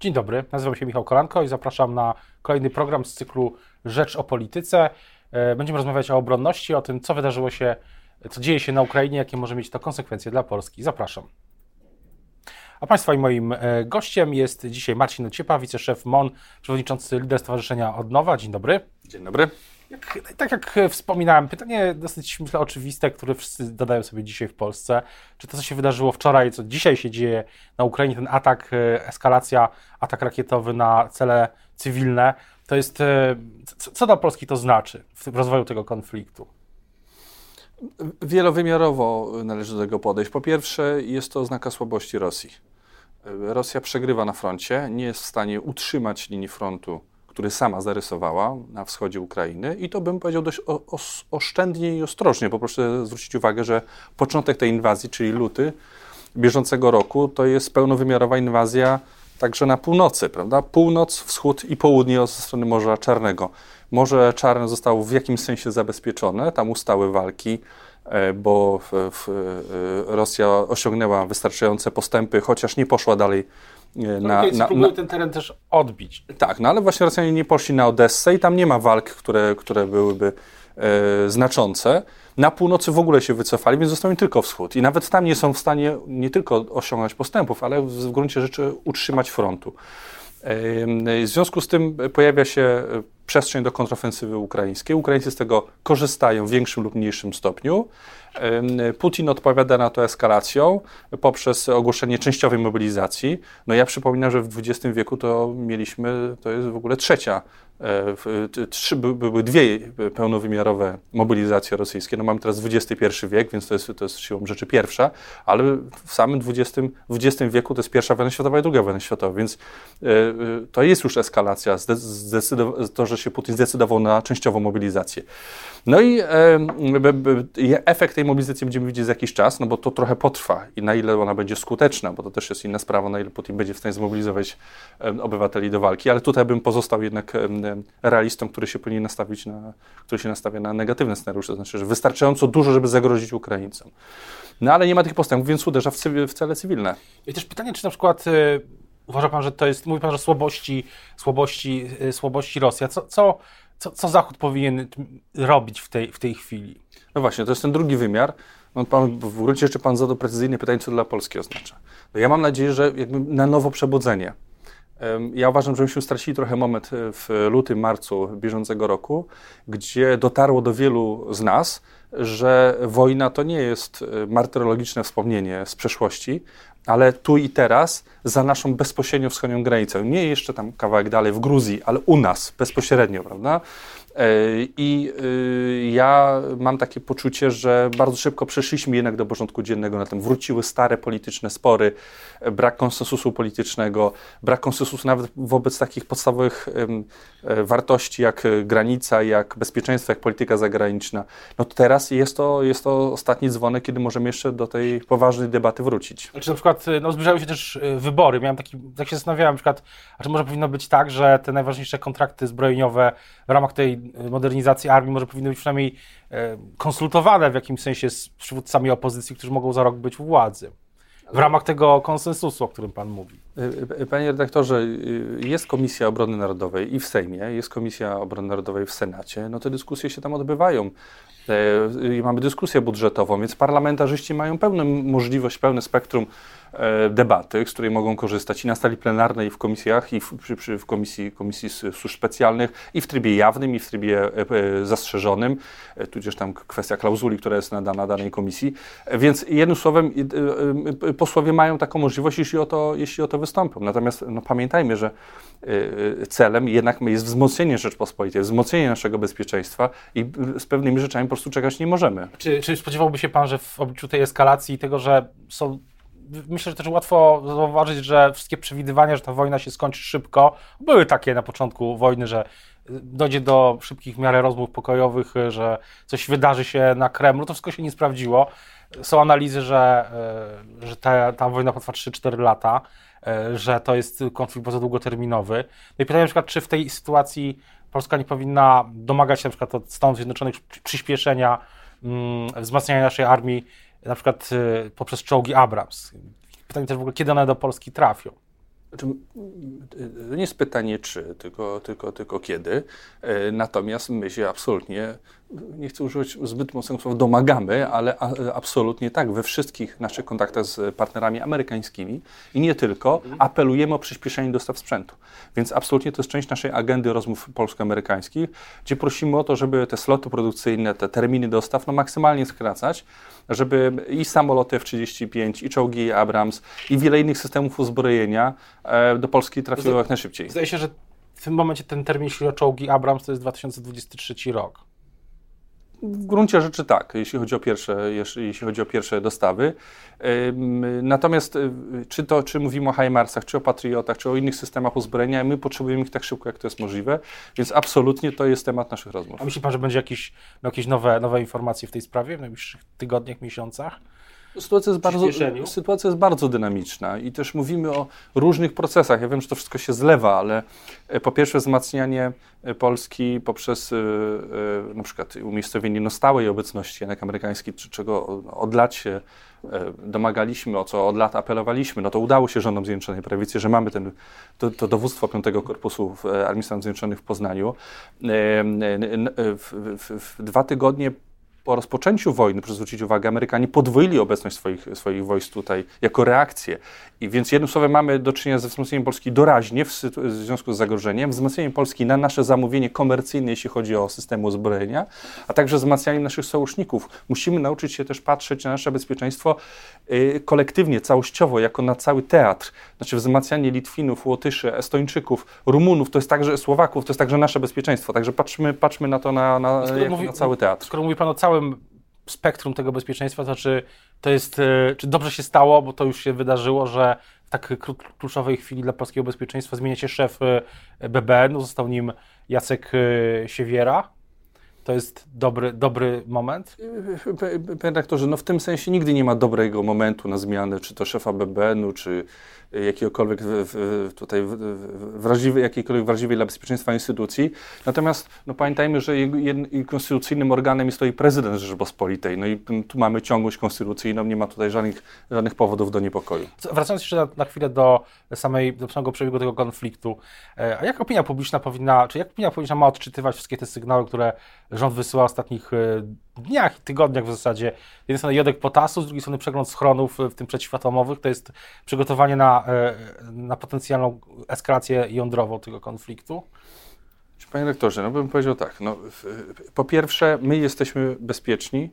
Dzień dobry, nazywam się Michał Kolanko i zapraszam na kolejny program z cyklu Rzecz o Polityce. E, będziemy rozmawiać o obronności, o tym, co wydarzyło się, co dzieje się na Ukrainie, jakie może mieć to konsekwencje dla Polski. Zapraszam. A Państwa i moim e, gościem jest dzisiaj Marcin Ociepa, wiceszef MON, przewodniczący Lider Stowarzyszenia Odnowa. Dzień dobry. Dzień dobry. Jak, tak jak wspominałem, pytanie dosyć myślę oczywiste, które wszyscy dodają sobie dzisiaj w Polsce. Czy to, co się wydarzyło wczoraj, co dzisiaj się dzieje na Ukrainie, ten atak, e, eskalacja, atak rakietowy na cele cywilne, to jest. E, co, co dla Polski to znaczy w rozwoju tego konfliktu? Wielowymiarowo należy do tego podejść. Po pierwsze, jest to oznaka słabości Rosji. E, Rosja przegrywa na froncie, nie jest w stanie utrzymać linii frontu który sama zarysowała na wschodzie Ukrainy i to bym powiedział dość oszczędnie i ostrożnie, bo proszę zwrócić uwagę, że początek tej inwazji, czyli luty bieżącego roku, to jest pełnowymiarowa inwazja także na północy, prawda? Północ, wschód i południe ze strony Morza Czarnego. Morze Czarne zostało w jakimś sensie zabezpieczone, tam ustały walki, e, bo w, w, e, Rosja osiągnęła wystarczające postępy, chociaż nie poszła dalej na, na, próbują ten teren też odbić. Tak, no ale właśnie Rosjanie nie poszli na Odessę i tam nie ma walk, które, które byłyby e, znaczące. Na północy w ogóle się wycofali, więc został im tylko wschód. I nawet tam nie są w stanie nie tylko osiągnąć postępów, ale w, w gruncie rzeczy utrzymać frontu. E, w związku z tym pojawia się przestrzeń do kontrofensywy ukraińskiej. Ukraińcy z tego korzystają w większym lub mniejszym stopniu. Putin odpowiada na to eskalacją poprzez ogłoszenie częściowej mobilizacji. No ja przypominam, że w XX wieku to mieliśmy, to jest w ogóle trzecia E, trzy, były dwie pełnowymiarowe mobilizacje rosyjskie. No mamy teraz XXI wiek, więc to jest, to jest siłą rzeczy pierwsza, ale w samym XX, XX wieku to jest pierwsza wojna światowa i druga wojna światowa, więc e, e, to jest już eskalacja, to, że się Putin zdecydował na częściową mobilizację. No i efekt tej mobilizacji będziemy widzieć za jakiś czas, no bo to trochę potrwa i na ile ona będzie skuteczna, bo to też jest inna sprawa, na ile Putin będzie w stanie zmobilizować obywateli do walki, ale tutaj bym pozostał jednak realistą, który się powinien nastawić na, który się nastawia na negatywne scenariusze, to znaczy, że wystarczająco dużo, żeby zagrozić Ukraińcom. No ale nie ma tych postępów, więc uderza w, w cele cywilne. I też pytanie, czy na przykład y, uważa pan, że to jest, mówi pan, że słabości, słabości, y, słabości Rosja. Co, co, co, co Zachód powinien robić w tej, w tej chwili? No właśnie, to jest ten drugi wymiar. No pan, w gruncie rzeczy pan zadał precyzyjne pytanie, co dla Polski oznacza. No ja mam nadzieję, że jakby na nowo przebudzenie ja uważam, że myśmy stracili trochę moment e, w lutym, marcu bieżącego roku, gdzie dotarło do wielu z nas, że wojna to nie jest e, martyrologiczne wspomnienie z przeszłości, ale tu i teraz za naszą bezpośrednio wschodnią granicą. Nie jeszcze tam kawałek dalej w Gruzji, ale u nas bezpośrednio, prawda? E, I y, ja mam takie poczucie, że bardzo szybko przeszliśmy jednak do porządku dziennego na tym. Wróciły stare polityczne spory, brak konsensusu politycznego, brak konsensusu nawet wobec takich podstawowych e, wartości jak granica, jak bezpieczeństwo, jak polityka zagraniczna. No teraz jest to, jest to ostatni dzwonek, kiedy możemy jeszcze do tej poważnej debaty wrócić. Znaczy na przykład no, zbliżały się też e, wybory. Miałem taki, tak się zastanawiałem na przykład, a czy może powinno być tak, że te najważniejsze kontrakty zbrojeniowe w ramach tej modernizacji armii może powinny być przynajmniej konsultowane w jakimś sensie z przywódcami opozycji, którzy mogą za rok być u władzy. W ramach tego konsensusu, o którym Pan mówi. Panie redaktorze, jest Komisja Obrony Narodowej i w Sejmie, jest Komisja Obrony Narodowej w Senacie. No te dyskusje się tam odbywają. Mamy dyskusję budżetową, więc parlamentarzyści mają pełną możliwość, pełne spektrum E, debaty, z której mogą korzystać i na sali plenarnej, i w komisjach, i w, przy, przy, w komisji, komisji Służb Specjalnych, i w trybie jawnym, i w trybie e, e, zastrzeżonym, tudzież tam kwestia klauzuli, która jest nadana danej komisji. Więc jednym słowem, posłowie mają taką możliwość, jeśli o to, jeśli o to wystąpią. Natomiast no, pamiętajmy, że celem jednak jest wzmocnienie Rzeczpospolitej, wzmocnienie naszego bezpieczeństwa i z pewnymi rzeczami po prostu czekać nie możemy. Czy, czy spodziewałby się Pan, że w obliczu tej eskalacji i tego, że są myślę, że też łatwo zauważyć, że wszystkie przewidywania, że ta wojna się skończy szybko, były takie na początku wojny, że dojdzie do szybkich w miarę rozmów pokojowych, że coś wydarzy się na Kremlu, to wszystko się nie sprawdziło. Są analizy, że, e, że ta, ta wojna potrwa 3-4 lata, że to jest konflikt bardzo długoterminowy. No i pytanie na przykład, czy w tej sytuacji Polska nie powinna domagać się na przykład od Stanów Zjednoczonych przyspieszenia, mm, wzmacniania naszej armii na przykład y, poprzez czołgi Abrams. Pytanie też w ogóle, kiedy one do Polski trafią? Znaczy, to nie jest pytanie czy, tylko, tylko, tylko kiedy. Natomiast my się absolutnie, nie chcę używać zbyt mocnego słowa, domagamy, ale absolutnie tak, we wszystkich naszych kontaktach z partnerami amerykańskimi i nie tylko, apelujemy o przyspieszenie dostaw sprzętu. Więc absolutnie to jest część naszej agendy rozmów polsko-amerykańskich, gdzie prosimy o to, żeby te sloty produkcyjne, te terminy dostaw no maksymalnie skracać, żeby i samoloty F-35, i czołgi Abrams, i wiele innych systemów uzbrojenia e, do Polski trafiło jak najszybciej. Zdaje się, że w tym momencie ten termin, jeśli o czołgi Abrams, to jest 2023 rok. W gruncie rzeczy tak, jeśli chodzi o pierwsze, jeśli chodzi o pierwsze dostawy. Natomiast y, czy to, czy mówimy o HIMARSach, czy o Patriotach, czy o innych systemach uzbrojenia, my potrzebujemy ich tak szybko, jak to jest możliwe, więc absolutnie to jest temat naszych rozmów. A myśli Pan, że będzie jakieś, jakieś nowe, nowe informacje w tej sprawie w najbliższych tygodniach, miesiącach? Sytuacja jest, bardzo, sytuacja jest bardzo dynamiczna i też mówimy o różnych procesach. Ja wiem, że to wszystko się zlewa, ale e, po pierwsze wzmacnianie e, Polski poprzez e, na przykład umiejscowienie no stałej obecności jednak amerykańskiej, czego od lat się domagaliśmy, o co od lat apelowaliśmy, no to udało się rządom Zjednoczonej Prawicy, że mamy ten, to, to dowództwo piątego Korpusu w Armii Stanów Zjednoczonych w Poznaniu. W, w, w dwa tygodnie po rozpoczęciu wojny, proszę zwrócić uwagę, Amerykanie podwoili obecność swoich, swoich wojsk tutaj jako reakcję. I więc jednym słowem mamy do czynienia ze wzmocnieniem Polski doraźnie w, w związku z zagrożeniem, wzmocnieniem Polski na nasze zamówienie komercyjne, jeśli chodzi o systemy uzbrojenia, a także wzmacnianiem naszych sojuszników. Musimy nauczyć się też patrzeć na nasze bezpieczeństwo y, kolektywnie, całościowo, jako na cały teatr. Znaczy wzmacnianie Litwinów, Łotyszy, Estończyków, Rumunów, to jest także Słowaków, to jest także nasze bezpieczeństwo. Także patrzmy, patrzmy na to na, na, mówi, na cały teatr. Skoro mówi Pan o całym całym spektrum tego bezpieczeństwa, to czy to jest, e, czy dobrze się stało, bo to już się wydarzyło, że w tak kluczowej chwili dla polskiego bezpieczeństwa zmienia się szef e, BBN, został nim Jacek e, Siewiera. To jest dobry, dobry moment? Panie redaktorze, no w tym sensie nigdy nie ma dobrego momentu na zmianę, czy to szefa BBN-u, czy jakiegokolwiek tutaj wrażliwej, jakiejkolwiek wrażliwej dla bezpieczeństwa instytucji. Natomiast no, pamiętajmy, że konstytucyjnym organem jest i prezydent Rzeczpospolitej. No i tu mamy ciągłość konstytucyjną, nie ma tutaj żadnych, żadnych powodów do niepokoju. Wracając jeszcze na, na chwilę do samej, do samego przebiegu tego konfliktu, e, a jak opinia publiczna powinna, czy jak opinia publiczna ma odczytywać wszystkie te sygnały, które rząd wysyła w ostatnich e, dniach tygodniach w zasadzie. Z jednej strony jodek potasu, z drugiej strony przegląd schronów, w tym przeciwatomowych. To jest przygotowanie na, e, na potencjalną eskalację jądrową tego konfliktu. Panie rektorze, no bym powiedział tak. No, po pierwsze, my jesteśmy bezpieczni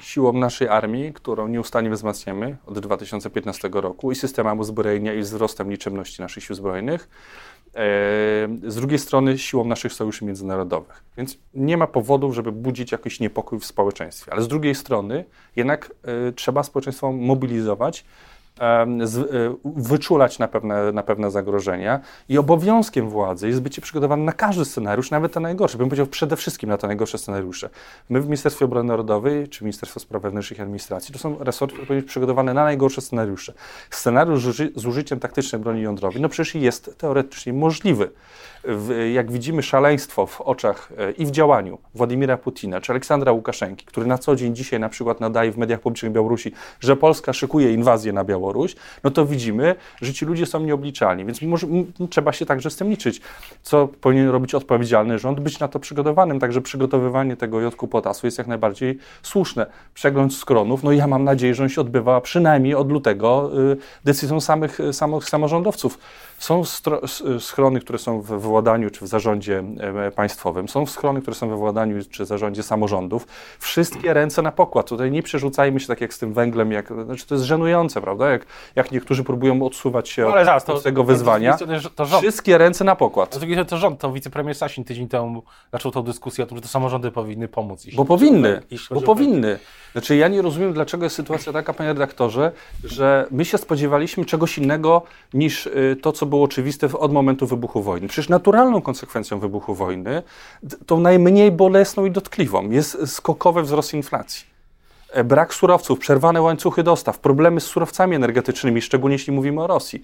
siłą naszej armii, którą nieustannie wzmacniamy od 2015 roku i systemem uzbrojenia i wzrostem liczebności naszych sił zbrojnych z drugiej strony siłą naszych sojuszy międzynarodowych. Więc nie ma powodów, żeby budzić jakiś niepokój w społeczeństwie. Ale z drugiej strony jednak e, trzeba społeczeństwo mobilizować e, wyczulać na pewne, na pewne zagrożenia i obowiązkiem władzy jest bycie przygotowany na każdy scenariusz, nawet ten najgorszy. Bym powiedział przede wszystkim na te najgorsze scenariusze. My w Ministerstwie Obrony Narodowej czy Ministerstwo Spraw Wewnętrznych i Administracji to są resorty, które powinny być przygotowane na najgorsze scenariusze. Scenariusz z użyciem taktycznej broni jądrowej, no przecież jest teoretycznie możliwy jak widzimy szaleństwo w oczach e, i w działaniu Władimira Putina czy Aleksandra Łukaszenki, który na co dzień dzisiaj na przykład nadaje w mediach publicznych Białorusi, że Polska szykuje inwazję na Białoruś, no to widzimy, że ci ludzie są nieobliczalni, więc może, trzeba się także z tym liczyć. Co powinien robić odpowiedzialny rząd? Być na to przygotowanym, także przygotowywanie tego jodku potasu jest jak najbardziej słuszne. Przegląd skronów, no ja mam nadzieję, że on się odbywa przynajmniej od lutego y, decyzją samych, samych samorządowców. Są schrony, które są w władaniu czy w zarządzie e, państwowym, są schrony, które są we władaniu czy zarządzie samorządów. Wszystkie ręce na pokład. Tutaj nie przerzucajmy się tak jak z tym węglem, jak, znaczy to jest żenujące, prawda? Jak, jak niektórzy próbują odsuwać się no, Ale od, zaraz, to, tego wyzwania. To rząd, Wszystkie ręce na pokład. Drugiej strony to rząd, to wicepremier Sasin tydzień temu zaczął tą dyskusję o tym, że to samorządy powinny pomóc. Bo powinny, bo powinny. Znaczy ja nie rozumiem, dlaczego jest sytuacja taka, panie redaktorze, że my się spodziewaliśmy czegoś innego niż y, to, co było oczywiste od momentu wybuchu wojny. Przecież naturalną konsekwencją wybuchu wojny, tą najmniej bolesną i dotkliwą, jest skokowy wzrost inflacji. E, brak surowców, przerwane łańcuchy dostaw, problemy z surowcami energetycznymi, szczególnie jeśli mówimy o Rosji.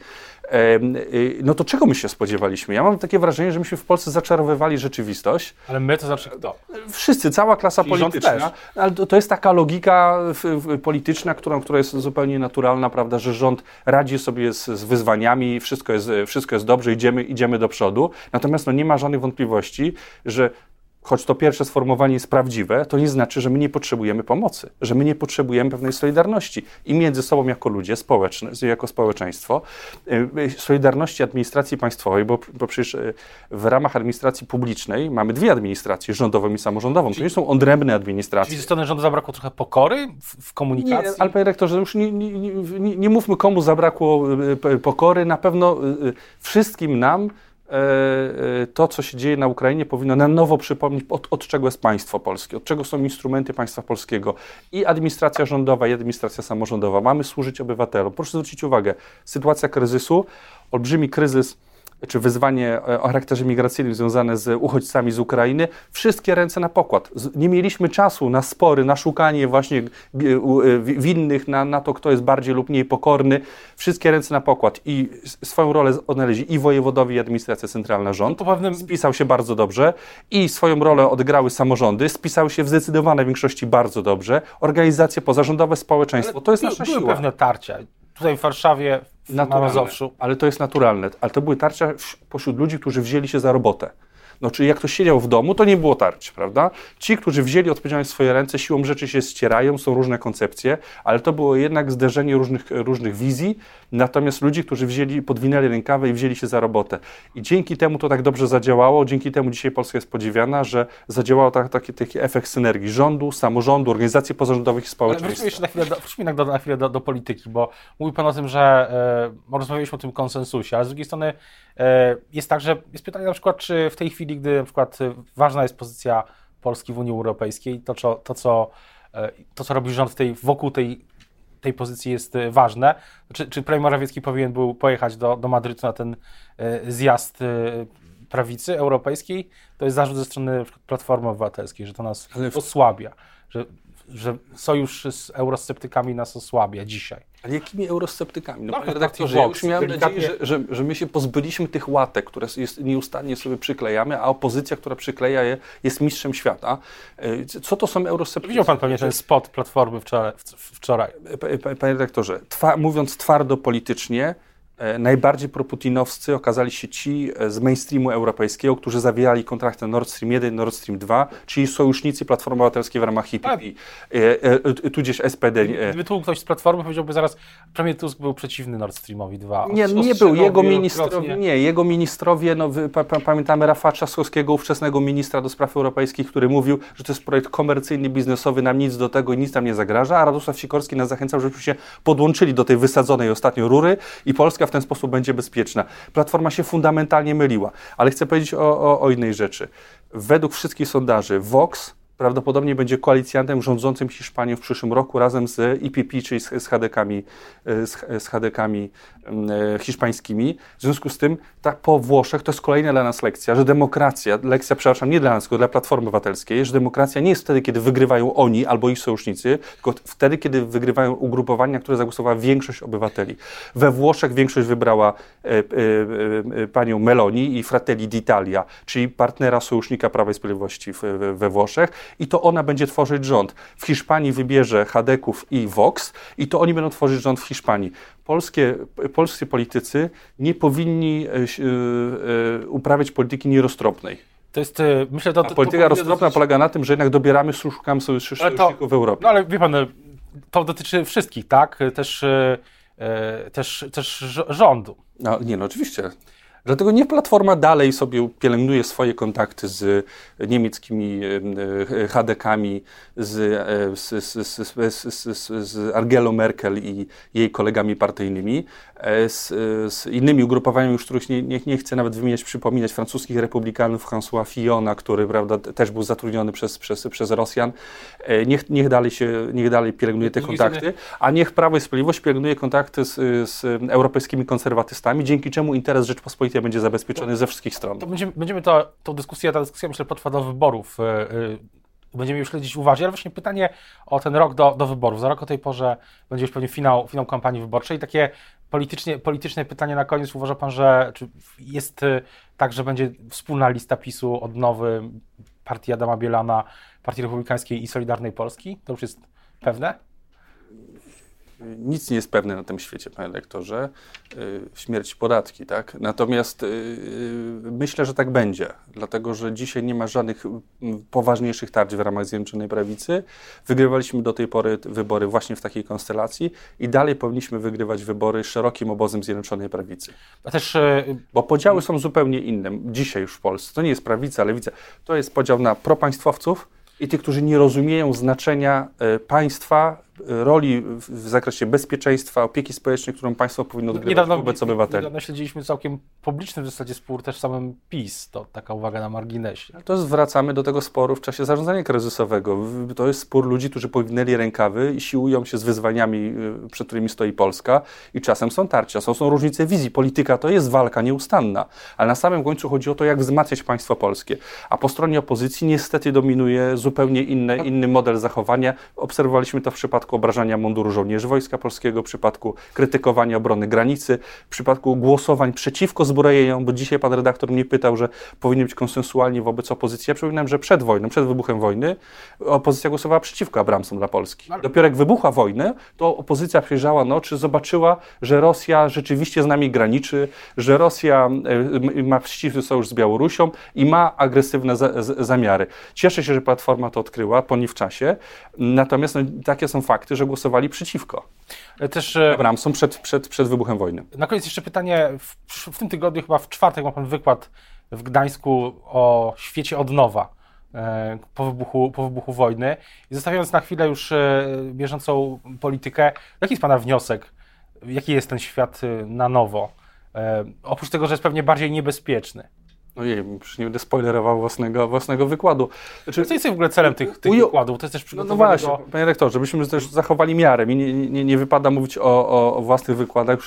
No to czego my się spodziewaliśmy? Ja mam takie wrażenie, że myśmy w Polsce zaczarowywali rzeczywistość. Ale my to znaczy kto? Wszyscy, cała klasa Czyli polityczna. Ale to, to, jest taka logika polityczna, którą, która jest zupełnie naturalna, prawda, że rząd radzi sobie z, z wyzwaniami, wszystko jest, wszystko jest dobrze, idziemy, idziemy do przodu. Natomiast no, nie ma żadnych wątpliwości, że choć to pierwsze sformułowanie jest prawdziwe, to nie znaczy, że my nie potrzebujemy pomocy, że my nie potrzebujemy pewnej solidarności i między sobą jako ludzie, społeczne, jako społeczeństwo, y, y, solidarności administracji państwowej, bo, bo przecież y, w ramach administracji publicznej mamy dwie administracje, rządową i samorządową. To nie są odrębne administracje. Czyli ze strony rządu zabrakło trochę pokory w, w komunikacji? Nie, ale panie rektorze, już nie, nie, nie, nie mówmy komu zabrakło pokory, na pewno wszystkim nam to, co się dzieje na Ukrainie, powinno na nowo przypomnieć, od, od, czego jest państwo polskie, od czego są instrumenty państwa polskiego. I administracja rządowa, i administracja samorządowa. Mamy służyć obywatelom. Proszę zwrócić uwagę, sytuacja kryzysu, olbrzymi kryzys czy wyzwanie e, o charakterze migracyjnym związane z uchodźcami z Ukrainy, wszystkie ręce na pokład. Nie mieliśmy czasu na spory, na szukanie właśnie e, winnych, na, na to, kto jest bardziej lub mniej pokorny. Wszystkie ręce na pokład i swoją rolę odnaleźli i wojewodowie, i administracja centralna rząd. No pewnym... Spisał się bardzo dobrze i swoją rolę odegrały samorządy, spisały się w zdecydowanej większości bardzo dobrze. Organizacje pozarządowe, społeczeństwo, to jest nasza były siła. pewne tarcia. Tutaj w Warszawie na Mazowszu. Ale to jest naturalne. Ale to były tarcia pośród ludzi, którzy wzięli się za robotę. No, czyli jak ktoś siedział w domu, to nie było tarć, prawda? Ci, którzy wzięli odpowiedzialność w swoje ręce, siłą rzeczy się ścierają, są różne koncepcje, ale to było jednak zderzenie różnych, różnych wizji, natomiast ludzi, którzy wzięli, podwinęli rękawy i wzięli się za robotę. I dzięki temu to tak dobrze zadziałało, dzięki temu dzisiaj Polska jest podziwiana, że zadziałał tak, taki, taki efekt synergii rządu, samorządu, organizacji pozarządowych i społeczeństwa. Wróćmy jeszcze na chwilę, do, wróćmy na, na chwilę do, do, polityki, bo mówi Pan o tym, że e, rozmawialiśmy o tym konsensusie, ale z drugiej strony e, jest tak, że jest pytanie na przykład, czy w tej chwili, gdy na przykład ważna jest pozycja Polski w Unii Europejskiej, to, co, to, co, e, to, co robi rząd w tej, wokół tej tej pozycji jest e, ważne. Czy, czy premier Morawiecki powinien był pojechać do, do Madrytu na ten e, zjazd e, prawicy europejskiej? To jest zarzut ze strony Platformy Obywatelskiej, że to nas osłabia, że że sojusz z eurosceptykami nas osłabia dzisiaj. Ale jakimi eurosceptykami? No, no panie redaktorze, ja już miałem nadzieję, że, że, że, my się pozbyliśmy tych łatek, które jest, nieustannie sobie przyklejamy, a opozycja, która przykleja je, jest mistrzem świata. Co to są eurosceptyki? Widział pan pewnie ten spot Platformy wczoraj. wczoraj. Panie redaktorze, twa, mówiąc twardo politycznie, E, najbardziej proputinowscy okazali się ci e, z mainstreamu europejskiego, którzy zawierali kontrakty Nord Stream 1 Nord Stream 2, czyli sojusznicy Platformy Obywatelskiej w ramach HPP, e, tudzież SPD. Gdyby tu ktoś z Platformy powiedziałby zaraz, premier Tusk był przeciwny Nord Streamowi 2. Nie, nie był. Jego ministrowie, nie, jego ministrowie, no, pamiętamy Rafała Trzaskowskiego, ówczesnego ministra do spraw europejskich, który mówił, że to jest projekt komercyjny, biznesowy, nam nic do tego i nic nam nie zagraża, a Radosław Sikorski nas zachęcał, żebyśmy się podłączyli do tej wysadzonej ostatnio rury i Polska Polska w ten sposób będzie bezpieczna. Platforma się fundamentalnie myliła, ale chcę powiedzieć o, o, o innej rzeczy. Według wszystkich sondaży Vox prawdopodobnie będzie koalicjantem rządzącym Hiszpanią w przyszłym roku razem z IPP, czyli z, z HDK-ami, e, z, z HDK-ami e, hiszpańskimi. W związku z tym, tak po Włoszech, to jest kolejna dla nas lekcja, że demokracja, lekcja, przepraszam, nie dla nas, tylko dla Platformy Obywatelskiej, że demokracja nie jest wtedy, kiedy wygrywają oni albo ich sojusznicy, tylko wtedy, kiedy wygrywają ugrupowania, które zagłosowała większość obywateli. We Włoszech większość wybrała e, e, e, panią Meloni i Fratelli d'Italia, czyli partnera, sojusznika Prawa i Sprawiedliwości w, we Włoszech i to ona będzie tworzyć rząd. W Hiszpanii wybierze Hadeków i Vox i to oni będą tworzyć rząd w Hiszpanii. Polskie, polscy politycy nie powinni e, e, uprawiać polityki nieroztropnej. To jest, e, myślę, to, to polityka to roztropna dosyć... polega na tym, że jednak dobieramy, szukamy sojuszników w Europie. No ale wie pan, to dotyczy wszystkich, tak? Też, też, też rządu. No, nie, no oczywiście. Dlatego niech Platforma dalej sobie pielęgnuje swoje kontakty z niemieckimi HDK-ami, z, z, z, z Angelą Merkel i jej kolegami partyjnymi, z, z innymi ugrupowaniami, już których nie, nie, nie, chcę nawet wymieniać, przypominać, francuskich republikanów, François Fillona, który prawda, też był zatrudniony przez, przez, przez Rosjan. Niech, niech, dalej się, niech dalej pielęgnuje te kontakty, a niech Prawo i Sprawiedliwość pielęgnuje kontakty z, z europejskimi konserwatystami, dzięki czemu interes Rzeczpospolitej będzie zabezpieczony ze wszystkich stron. To będziemy, będziemy to, tą dyskusję, ta dyskusja myślę potrwa do wyborów. E, będziemy już śledzić uważnie, ale właśnie pytanie o ten rok do, do wyborów. Za rok o tej porze będzie już pewnie finał, finał kampanii wyborczej. Takie politycznie, polityczne pytanie na koniec. Uważa Pan, że jest y, tak, że będzie wspólna lista PiSu, odnowy, partii Adama Bielana, Partii Republikańskiej i Solidarnej Polski? To już jest pewne? Nic nie jest pewne na tym świecie, panie lektorze. Y, śmierć podatki, tak? Natomiast y, y, myślę, że tak będzie, dlatego że dzisiaj nie ma żadnych poważniejszych tarć w ramach Zjednoczonej Prawicy. Wygrywaliśmy do tej pory wybory właśnie w takiej konstelacji i dalej powinniśmy wygrywać wybory szerokim obozem Zjednoczonej Prawicy. A też, Bo podziały są zupełnie inne. Dzisiaj już w Polsce. To nie jest prawica, lewica. To jest podział na propaństwowców i tych, którzy nie rozumieją znaczenia państwa roli w zakresie bezpieczeństwa, opieki społecznej, którą państwo powinno odgrywać niedawno, wobec obywateli. Niedawno śledziliśmy całkiem publiczny w zasadzie spór też samym PiS, to taka uwaga na marginesie. To zwracamy do tego sporu w czasie zarządzania kryzysowego. To jest spór ludzi, którzy powinęli rękawy i siłują się z wyzwaniami, y, przed którymi stoi Polska i czasem są tarcia, są, są różnice wizji. Polityka to jest walka nieustanna, ale na samym końcu chodzi o to, jak wzmacniać państwo polskie. A po stronie opozycji niestety dominuje zupełnie inny, inny model zachowania. Obserwowaliśmy to w przypadku przypadku obrażania munduru żołnierzy Wojska Polskiego, w przypadku krytykowania obrony granicy, w przypadku głosowań przeciwko zbrojeniom, bo dzisiaj pan redaktor mnie pytał, że powinien być konsensualnie wobec opozycji. Ja przypominam, że przed wojną, przed wybuchem wojny, opozycja głosowała przeciwko Abramsom dla Polski. Dopiero jak wybuchła wojna, to opozycja przyjrzała no, czy zobaczyła, że Rosja rzeczywiście z nami graniczy, że Rosja e, ma ścisły sojusz z Białorusią i ma agresywne zamiary. Cieszę się, że Platforma to odkryła, po nie w czasie, natomiast no, takie są fakty fakty, że głosowali przeciwko. Też e, Abramsom przed, przed, przed wybuchem wojny. Na koniec jeszcze pytanie. W, w tym tygodniu, chyba w czwartek, ma Pan wykład w Gdańsku o świecie od nowa e, po wybuchu, po wybuchu wojny. I zostawiając na chwilę już e, bieżącą politykę, jaki jest Pana wniosek? Jaki jest ten świat na nowo? Oprócz tego, że jest pewnie bardziej niebezpieczny. Ojej, już nie będę spoilerował własnego, własnego wykładu. Znaczy, Co jest w ogóle celem tych, tych ujo... wykładów? To jest też No, no właśnie, do... panie rektorze, żebyśmy też zachowali miarę. Mi nie, nie, nie wypada mówić o, o, o, własnych wykładach.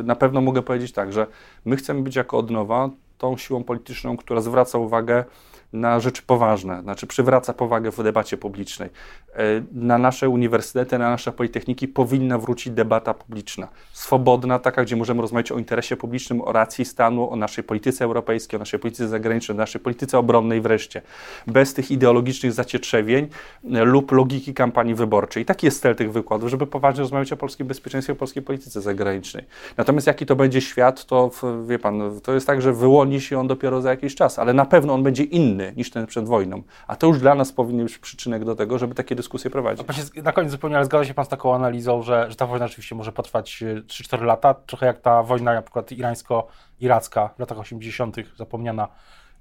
Y, na pewno mogę powiedzieć tak, że my chcemy być jako odnowa tą siłą polityczną, która zwraca uwagę na rzeczy poważne, znaczy przywraca powagę w debacie publicznej. E, na nasze uniwersytety, na nasze politechniki powinna wrócić debata publiczna. Swobodna, taka, gdzie możemy rozmawiać o interesie publicznym, o racji stanu, o naszej polityce europejskiej, o naszej polityce zagranicznej, o naszej polityce obronnej wreszcie. Bez tych ideologicznych zacietrzewień e, lub logiki kampanii wyborczej. I taki jest cel tych wykładów, żeby poważnie rozmawiać o polskim bezpieczeństwie, o polskiej polityce zagranicznej. Natomiast jaki to będzie świat, to wie pan, to jest tak, że wyłoni się on dopiero za jakiś czas, ale na pewno on będzie inny inny niż ten przed wojną. A to już dla nas powinien być przyczynek do tego, żeby takie dyskusje prowadzić. na koniec zupełnie, ale zgadza się Pan z taką analizą, że, że ta wojna rzeczywiście może potrwać 3-4 e, lata, trochę jak ta wojna na przykład irańsko-iracka w latach 80., zapomniana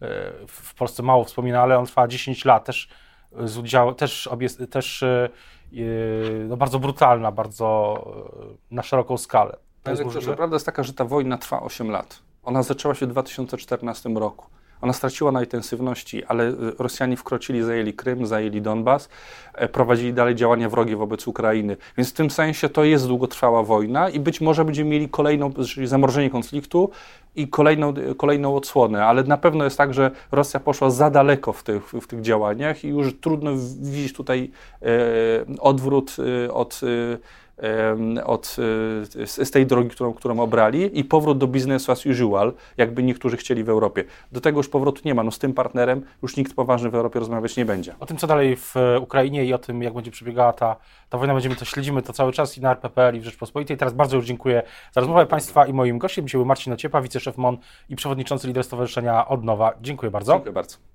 e, w Polsce mało wspomina, ale on trwa 10 lat, też z udziału, też, obie, też e, no, bardzo brutalna, bardzo na szeroką skalę. Prawda jest taka, że ta wojna trwa 8 lat. Ona zaczęła się w 2014 roku. Ona straciła na intensywności, ale y, Rosjanie wkroczyli, zajęli Krym, zajęli Donbas, e, prowadzili dalej działania wrogie wobec Ukrainy. Więc w tym sensie to jest długotrwała wojna i być może będziemy mieli kolejną, zamrożenie konfliktu i kolejną, kolejną odsłonę, ale na pewno jest tak, że Rosja poszła za daleko w tych, w tych działaniach i już trudno widzieć tutaj e, odwrót e, od e, od, y, z tej drogi, którą, którą obrali i powrót do business as usual, jakby niektórzy chcieli w Europie. Do tego już powrotu nie ma. No z tym partnerem już nikt poważny w Europie rozmawiać nie będzie. O tym, co dalej w e, Ukrainie i o tym, jak będzie przebiegała ta, ta wojna, będziemy to śledzimy to cały czas i na RPPL i w Rzeczpospolitej. Teraz bardzo już dziękuję za rozmowę Państwa i moim gościem. Dzisiaj był Marcin Ociepa, wiceszef MON i przewodniczący lider Stowarzyszenia Odnowa. Dziękuję bardzo. Dziękuję bardzo.